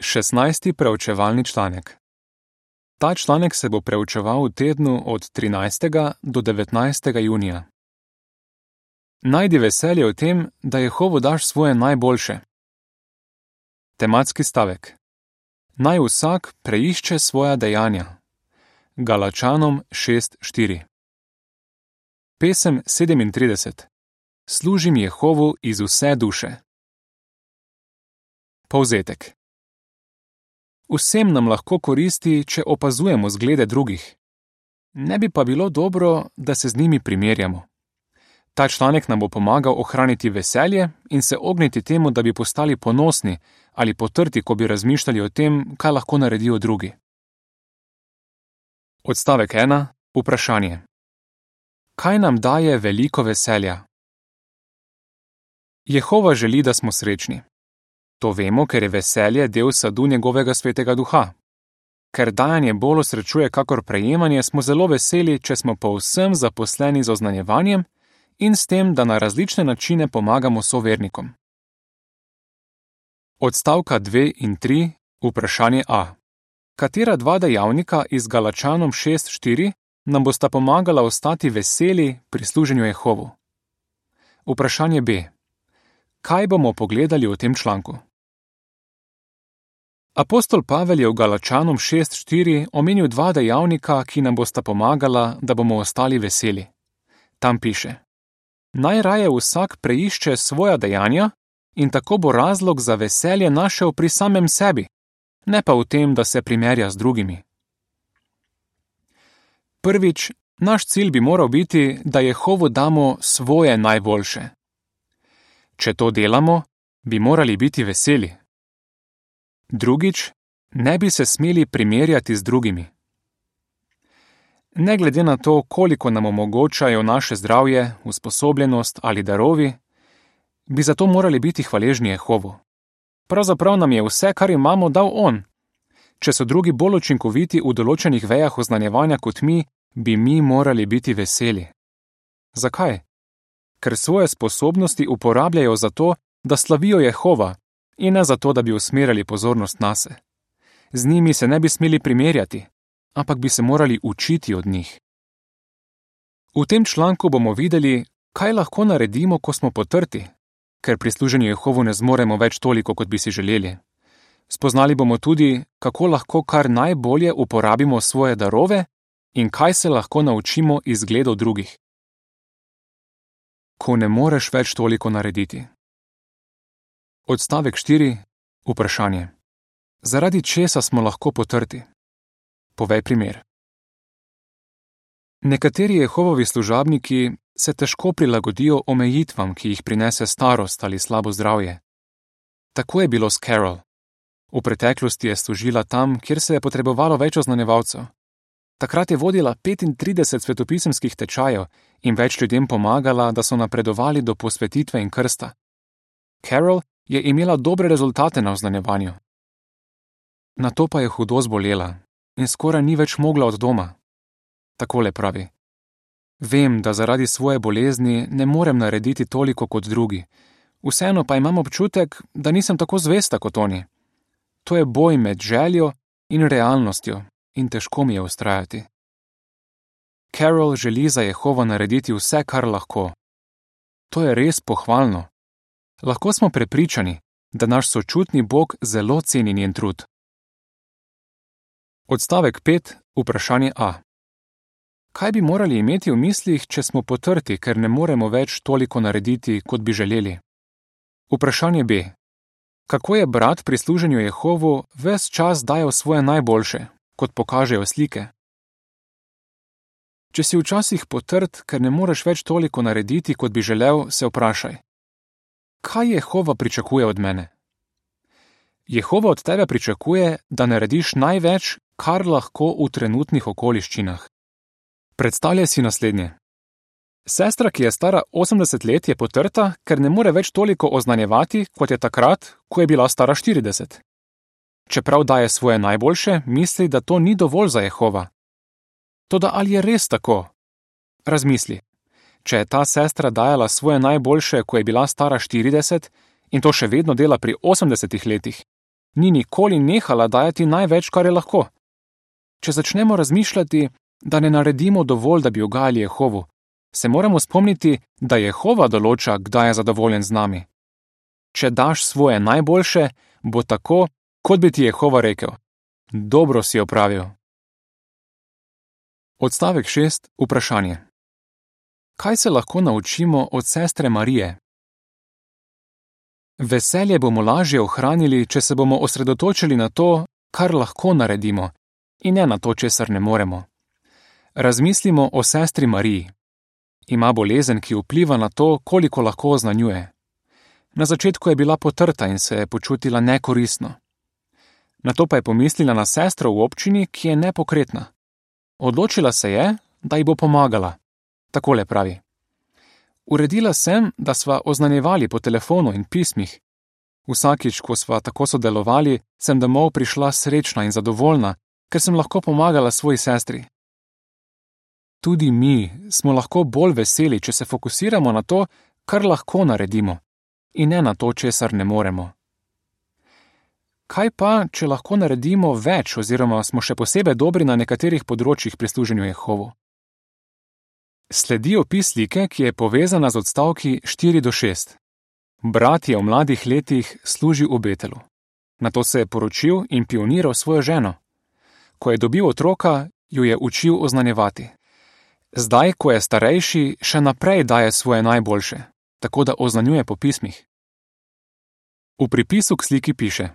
16. preučevalni članek. Ta članek se bo preučeval v tednu od 13. do 19. junija. Najdi veselje v tem, da Jehovu daš svoje najboljše. Tematski stavek. Naj vsak preišče svoja dejanja. Galačanom 6.4. Pesem 37. Služim Jehovu iz vse duše. Povzetek. Vsem nam lahko koristi, če opazujemo zglede drugih. Ne bi pa bilo dobro, da se z njimi primerjamo. Ta članek nam bo pomagal ohraniti veselje in se ogniti temu, da bi postali ponosni ali potrti, ko bi razmišljali o tem, kaj lahko naredijo drugi. Odstavek 1. Vprašanje. Kaj nam daje veliko veselja? Jehova želi, da smo srečni. To vemo, ker je veselje del sadu njegovega svetega duha. Ker dajanje bolj osrečuje, kakor prejemanje, smo zelo veseli, če smo povsem zaposleni z oznanjevanjem in s tem, da na različne načine pomagamo sovernikom. Odstavka 2 in 3. Vprašanje A. Katera dva dejavnika iz Galačanom 6.4 nam bosta pomagala ostati veseli pri služenju Jehovu? Vprašanje B. Kaj bomo pogledali v tem članku? Apostol Pavel je v Galačanom 6.4 omenil dva dejavnika, ki nam bosta pomagala, da bomo ostali veseli. Tam piše: Najraje vsak preišče svoja dejanja in tako bo razlog za veselje našel pri samem sebi, ne pa v tem, da se primerja z drugimi. Prvič, naš cilj bi moral biti, da Jehovu damo svoje najboljše. Če to delamo, bi morali biti veseli. Drugič, ne bi se smeli primerjati z drugimi. Ne glede na to, koliko nam omogočajo naše zdravje, usposobljenost ali darovi, bi zato morali biti hvaležni Jehovu. Pravzaprav nam je vse, kar imamo, dal On. Če so drugi bolj učinkoviti v določenih vejah oznanjevanja kot mi, bi mi morali biti veseli. Zakaj? Ker svoje sposobnosti uporabljajo za to, da slavijo Jehova, in ne zato, da bi usmerjali pozornost na se. Z njimi se ne bi smeli primerjati, ampak bi se morali učiti od njih. V tem članku bomo videli, kaj lahko naredimo, ko smo potrti, ker pri služenju Jehovu ne zmoremo več toliko, kot bi si želeli. Spoznali bomo tudi, kako lahko kar najbolje uporabimo svoje darove in kaj se lahko naučimo iz gledov drugih. Ko ne moreš več toliko narediti. Odstavek 4. Vprašanje. Zaradi česa smo lahko potrti? Povej primer. Nekateri Jehovovi služabniki se težko prilagodijo omejitvam, ki jih prinese starost ali slabo zdravje. Tako je bilo s Carol. V preteklosti je služila tam, kjer se je potrebovalo več oznanjevalcev. Takrat je vodila 35 svetopisemskih tečajev in več ljudem pomagala, da so napredovali do posvetitve in krsta. Carol je imela dobre rezultate na oznanjevanju. Na to pa je hudo zbolela in skoraj ni več mogla od doma. Takole pravi: Vem, da zaradi svoje bolezni ne morem narediti toliko kot drugi, vseeno pa imam občutek, da nisem tako zvesta kot oni. To je boj med željo in realnostjo in težko mi je ustrajati. Carol želi za Jehova narediti vse, kar lahko. To je res pohvalno. Lahko smo prepričani, da naš sočutni Bog zelo ceni njen trud. Odstavek 5. Vprašanje A. Kaj bi morali imeti v mislih, če smo potrti, ker ne moremo več toliko narediti, kot bi želeli? Vprašanje B. Kako je brat pri služenju Jehovu ves čas dajal svoje najboljše, kot pokažejo slike? Če si včasih potrt, ker ne moreš več toliko narediti, kot bi želel, se vprašaj: kaj Jehova pričakuje od mene? Jehova od tebe pričakuje, da narediš največ, kar lahko v trenutnih okoliščinah. Predstavljaj si naslednje. Sestra, ki je stara 80 let, je potrta, ker ne more več toliko oznanjevati, kot je takrat, ko je bila stara 40. Čeprav daje svoje najboljše, misli, da to ni dovolj za Jehova. Toda ali je res tako? Razmisli če je ta sestra dajala svoje najboljše, ko je bila stara 40 in to še vedno dela pri 80 letih, ni nikoli nehala dajati največ, kar je lahko. Če začnemo razmišljati, da ne naredimo dovolj, da bi ugajali Jehovu, se moramo spomniti, da Jehova določa, kdaj je zadovoljen z nami. Če daš svoje najboljše, bo tako, kot bi ti Jehova rekel: Dobro si opravil. Odstavek 6. Vprašanje. Kaj se lahko naučimo od sestre Marije? Veselje bomo lažje ohranili, če se bomo osredotočili na to, kar lahko naredimo, in ne na to, česar ne moremo. Razmislimo o sestri Mariji. Ima bolezen, ki vpliva na to, koliko lahko oznanjuje. Na začetku je bila potrta in se je počutila nekoristno. Na to pa je pomislila na sestro v občini, ki je nepokretna. Odločila se je, da ji bo pomagala. Takole pravi: Uredila sem, da sva oznanjevali po telefonu in pismih. Vsakič, ko sva tako sodelovali, sem domov prišla srečna in zadovoljna, ker sem lahko pomagala svoji sestri. Tudi mi smo lahko bolj veseli, če se fokusiramo na to, kar lahko naredimo, in ne na to, česar ne moremo. Kaj pa, če lahko naredimo več, oziroma smo še posebej dobri na nekaterih področjih pri služenju Jehovu? Sledi opis slike, ki je povezana z odstavki 4 do 6. Brat je v mladih letih služil v Betelu. Na to se je poročil in pioniral svojo ženo. Ko je dobil otroka, jo je učil oznanjevati. Zdaj, ko je starejši, še naprej daje svoje najboljše, tako da oznanjuje po pismih. V pripisu k sliki piše: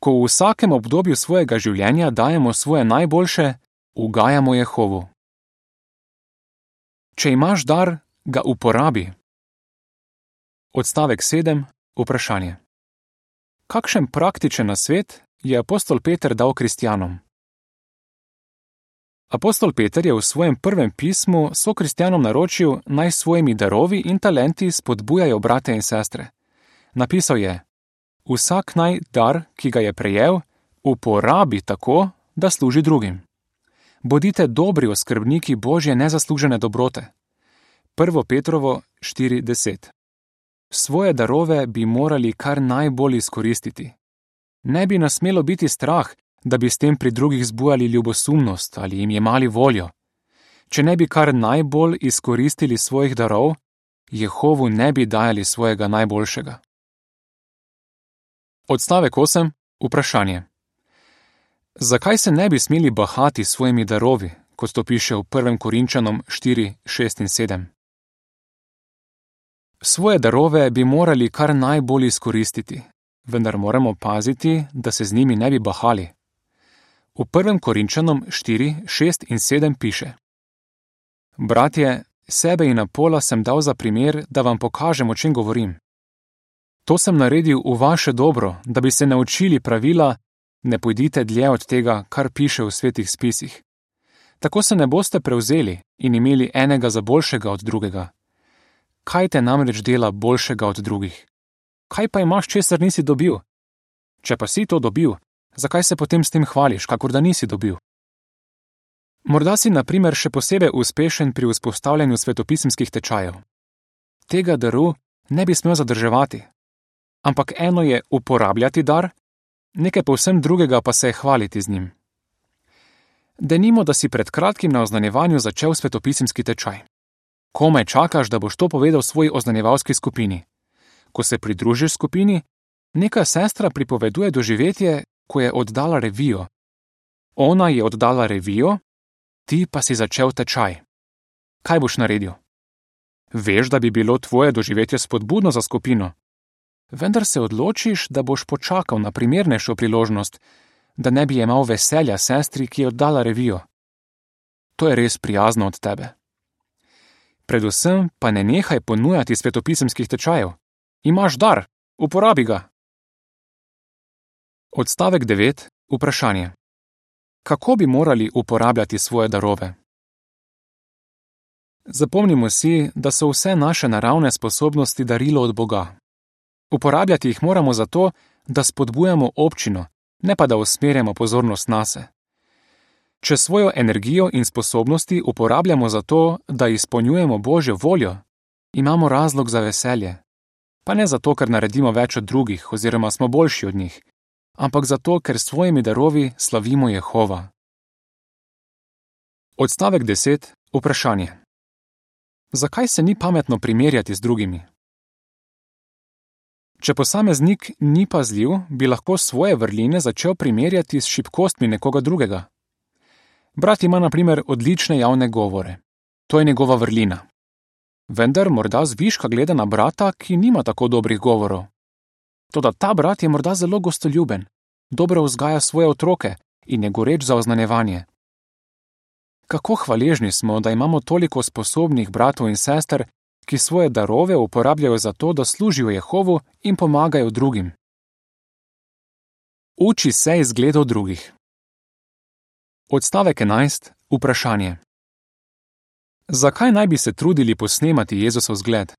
Ko v vsakem obdobju svojega življenja dajemo svoje najboljše, ugajamo Jehovu. Če imaš dar, ga uporabi. Odstavek 7. Vprašanje. Kakšen praktičen nasvet je apostol Peter dal kristjanom? Apostol Peter je v svojem prvem pismu so kristjanom naročil naj svojimi darovi in talenti spodbujajo brate in sestre. Napisal je: Vsak naj dar, ki ga je prejel, uporabi tako, da služi drugim. Bodite dobri oskrbniki božje nezaslužene dobrote. 1. Petrovo 4:10 Svoje darove bi morali kar najbolj izkoristiti. Ne bi nas smelo biti strah, da bi s tem pri drugih zbujali ljubosumnost ali jim jemali voljo. Če ne bi kar najbolj izkoristili svojih darov, Jehovu ne bi dajali svojega najboljšega. Odstavek 8. Vprašanje. Zakaj se ne bi smeli bahati s svojimi darovi, kot to piše v 1. Korinčanom 4, 6 in 7? Svoje darove bi morali kar najbolj izkoristiti, vendar moramo paziti, da se z njimi ne bi bahali. V 1. Korinčanom 4, 6 in 7 piše: Bratje, sebe in Apola sem dal za primer, da vam pokažem, o čem govorim. To sem naredil v vaše dobro, da bi se naučili pravila, ne pojdite dlje od tega, kar piše v svetih spisih. Tako se ne boste prevzeli in imeli enega za boljšega od drugega. Kaj te namreč dela boljšega od drugih? Kaj pa imaš, česar nisi dobil? Če pa si to dobil, zakaj se potem s tem hvališ, kakor da nisi dobil? Morda si, na primer, še posebej uspešen pri vzpostavljanju svetopisemskih tečajev. Tega daru ne bi smel zadrževati. Ampak eno je uporabljati dar, nekaj povsem drugega pa se je hvaliti z njim. Denimo, da si pred kratkim na oznanjevanju začel svetopisemski tečaj. Komaj čakaš, da boš to povedal svoji oznanjevalski skupini. Ko se pridružiš skupini, neka sestra pripoveduje doživetje, ko je oddala revijo. Ona je oddala revijo, ti pa si začel tečaj. Kaj boš naredil? Veš, da bi bilo tvoje doživetje spodbudno za skupino, vendar se odločiš, da boš počakal na primernejšo priložnost, da ne bi imel veselja sestri, ki je oddala revijo. To je res prijazno od tebe. Predvsem pa ne nehaj ponujati svetopisemskih tečajev. Imaš dar, uporabi ga. Odstavek 9. Vprašanje. Kako bi morali uporabljati svoje darove? Zapomnimo si, da so vse naše naravne sposobnosti darilo od Boga. Uporabljati jih moramo zato, da spodbujamo občino, ne pa da usmerjamo pozornost na se. Če svojo energijo in sposobnosti uporabljamo za to, da izpolnjujemo Božjo voljo, imamo razlog za veselje. Pa ne zato, ker naredimo več od drugih oziroma smo boljši od njih, ampak zato, ker s svojimi darovi slavimo Jehova. Odstavek 10. Vprašanje. Zakaj se ni pametno primerjati z drugimi? Če posameznik ni pazljiv, bi lahko svoje vrline začel primerjati s šibkostmi nekoga drugega. Brat ima, na primer, odlične javne govore. To je njegova vrlina. Vendar morda zviška gleda na brata, ki nima tako dobrih govorov. Toda ta brat je morda zelo gostoljuben, dobro vzgaja svoje otroke in je goreč za oznanjevanje. Kako hvaležni smo, da imamo toliko sposobnih bratov in sester, ki svoje darove uporabljajo za to, da služijo Jehovu in pomagajo drugim. Uči se izgledov drugih. Odstavek 11. Vprašanje. Zakaj naj bi se trudili posnemati Jezusov zgled?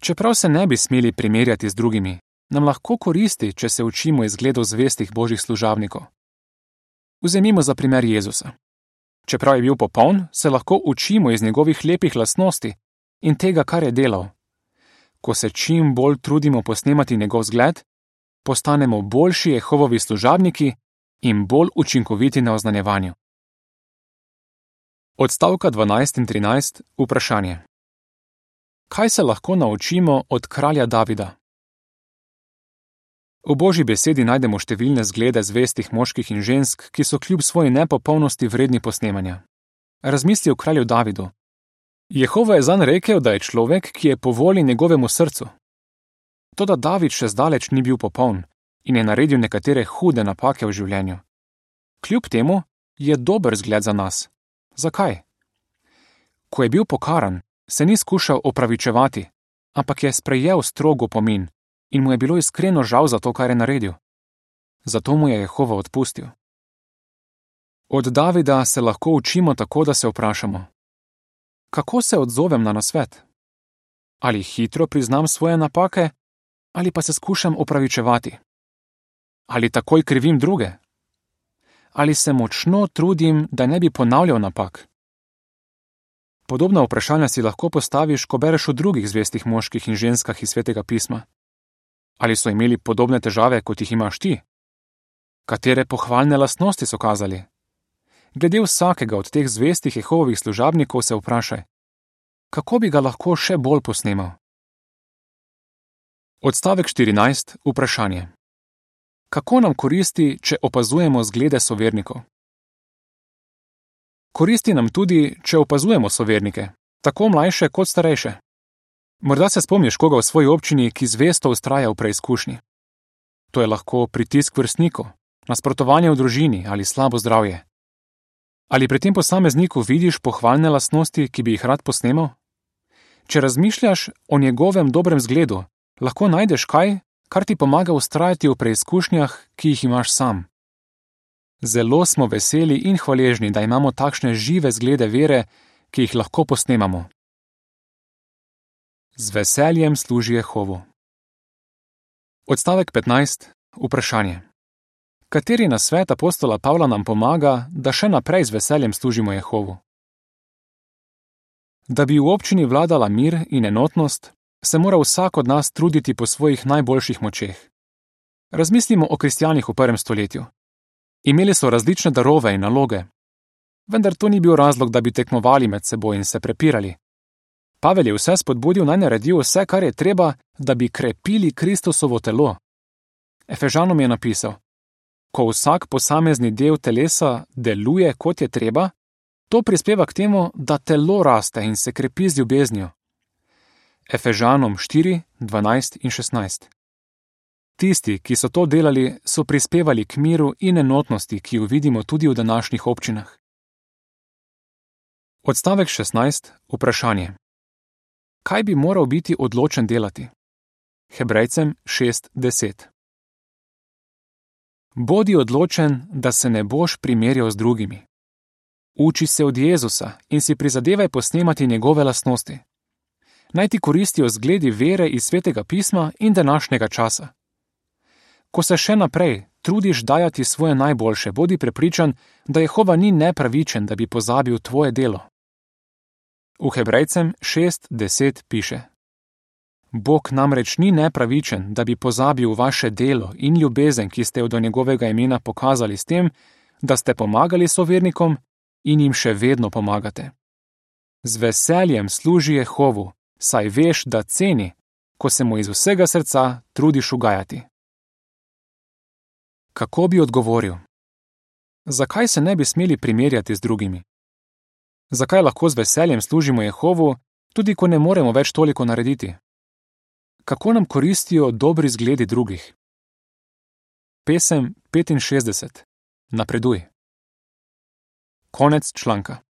Čeprav se ne bi smeli primerjati z drugimi, nam lahko koristi, če se učimo izgledov zvestih božjih služabnikov. Vzemimo za primer Jezusa. Čeprav je bil popoln, se lahko učimo iz njegovih lepih lastnosti in tega, kar je delal. Ko se čim bolj trudimo posnemati njegov zgled, postanemo boljši Jehovovi služabniki in bolj učinkoviti na oznanjevanju. Odstavka 12 in 13. Vprašanje. Kaj se lahko naučimo od kralja Davida? V božji besedi najdemo številne zglede zvestih moških in žensk, ki so kljub svoji nepopolnosti vredni posnemanja. Razmisli o kralju Davidu. Jehova je zanj rekel, da je človek, ki je po volji njegovemu srcu. Toda David še zdaleč ni bil popoln in je naredil nekatere hude napake v življenju. Kljub temu je dober zgled za nas. Zakaj? Ko je bil pokaran, se ni skušal opravičevati, ampak je sprejel strogo pomin in mu je bilo iskreno žal za to, kar je naredil. Zato mu je Jehova odpustil. Od Davida se lahko učimo tako, da se vprašamo: Kako se odzovem na nasvet? Ali hitro priznam svoje napake, ali pa se skušam opravičevati? Ali takoj krivim druge? Ali se močno trudim, da ne bi ponavljal napak? Podobna vprašanja si lahko postaviš, ko bereš o drugih zvestih moških in ženskah iz svetega pisma. Ali so imeli podobne težave, kot jih imaš ti? Katere pohvalne lastnosti so kazali? Glede vsakega od teh zvestih Jehovovih služabnikov se vprašaj, kako bi ga lahko še bolj posnemal? Odstavek 14. Vprašanje. Kako nam koristi, če opazujemo zglede sovernikov? Koristi nam tudi, če opazujemo sovernike, tako mlajše kot starejše. Morda se spomniš koga v svoji občini, ki zvesto ustraja v preizkušnji. To je lahko pritisk vrstnikov, nasprotovanje v družini ali slabo zdravje. Ali pri tem posamezniku vidiš pohvalne lastnosti, ki bi jih rad posnemal? Če razmišljaš o njegovem dobrem zgledu, lahko najdeš kaj, kar ti pomaga ustrajati v preizkušnjah, ki jih imaš sam. Zelo smo veseli in hvaležni, da imamo takšne žive zglede vere, ki jih lahko posnemamo. Z veseljem služi Jehovu. Odstavek 15. Vprašanje. Kateri na svet apostola Pavla nam pomaga, da še naprej z veseljem služimo Jehovu? Da bi v občini vladala mir in enotnost, se mora vsak od nas truditi po svojih najboljših močeh. Razmislimo o kristjanih v prvem stoletju. Imeli so različne darove in naloge, vendar to ni bil razlog, da bi tekmovali med seboj in se prepirali. Pavel je vse spodbudil naj naredijo vse, kar je treba, da bi krepili Kristusovo telo. Efežanom je napisal: Ko vsak posamezni del telesa deluje kot je treba, to prispeva k temu, da telo raste in se krepi z ljubeznijo. Efežanom 4, 12 in 16. Tisti, ki so to delali, so prispevali k miru in enotnosti, ki jo vidimo tudi v današnjih občinah. Odstavek 16. Vprašanje kaj bi moral biti odločen delati. Hebrejcem 6:10 Bodi odločen, da se ne boš primerjal z drugimi. Uči se od Jezusa in si prizadevaj posnemati njegove lastnosti. Naj ti koristijo zgledi vere iz svetega pisma in današnjega časa. Ko se še naprej trudiš dajati svoje najboljše, bodi prepričan, da Jehova ni nepravičen, da bi pozabil tvoje delo. V Hebrejcem 6:10 piše: Bog namreč ni nepravičen, da bi pozabil vaše delo in ljubezen, ki ste jo do njegovega imena pokazali s tem, da ste pomagali sovernikom in jim še vedno pomagate. Z veseljem služi Jehovu, saj veš, da ceni, ko se mu iz vsega srca trudiš ugajati. Kako bi odgovoril? Zakaj se ne bi smeli primerjati z drugimi? Zakaj lahko z veseljem služimo Jehovu, tudi ko ne moremo več toliko narediti? Kako nam koristijo dobri zgledi drugih? Pesem 65. Napreduj. Konec članka.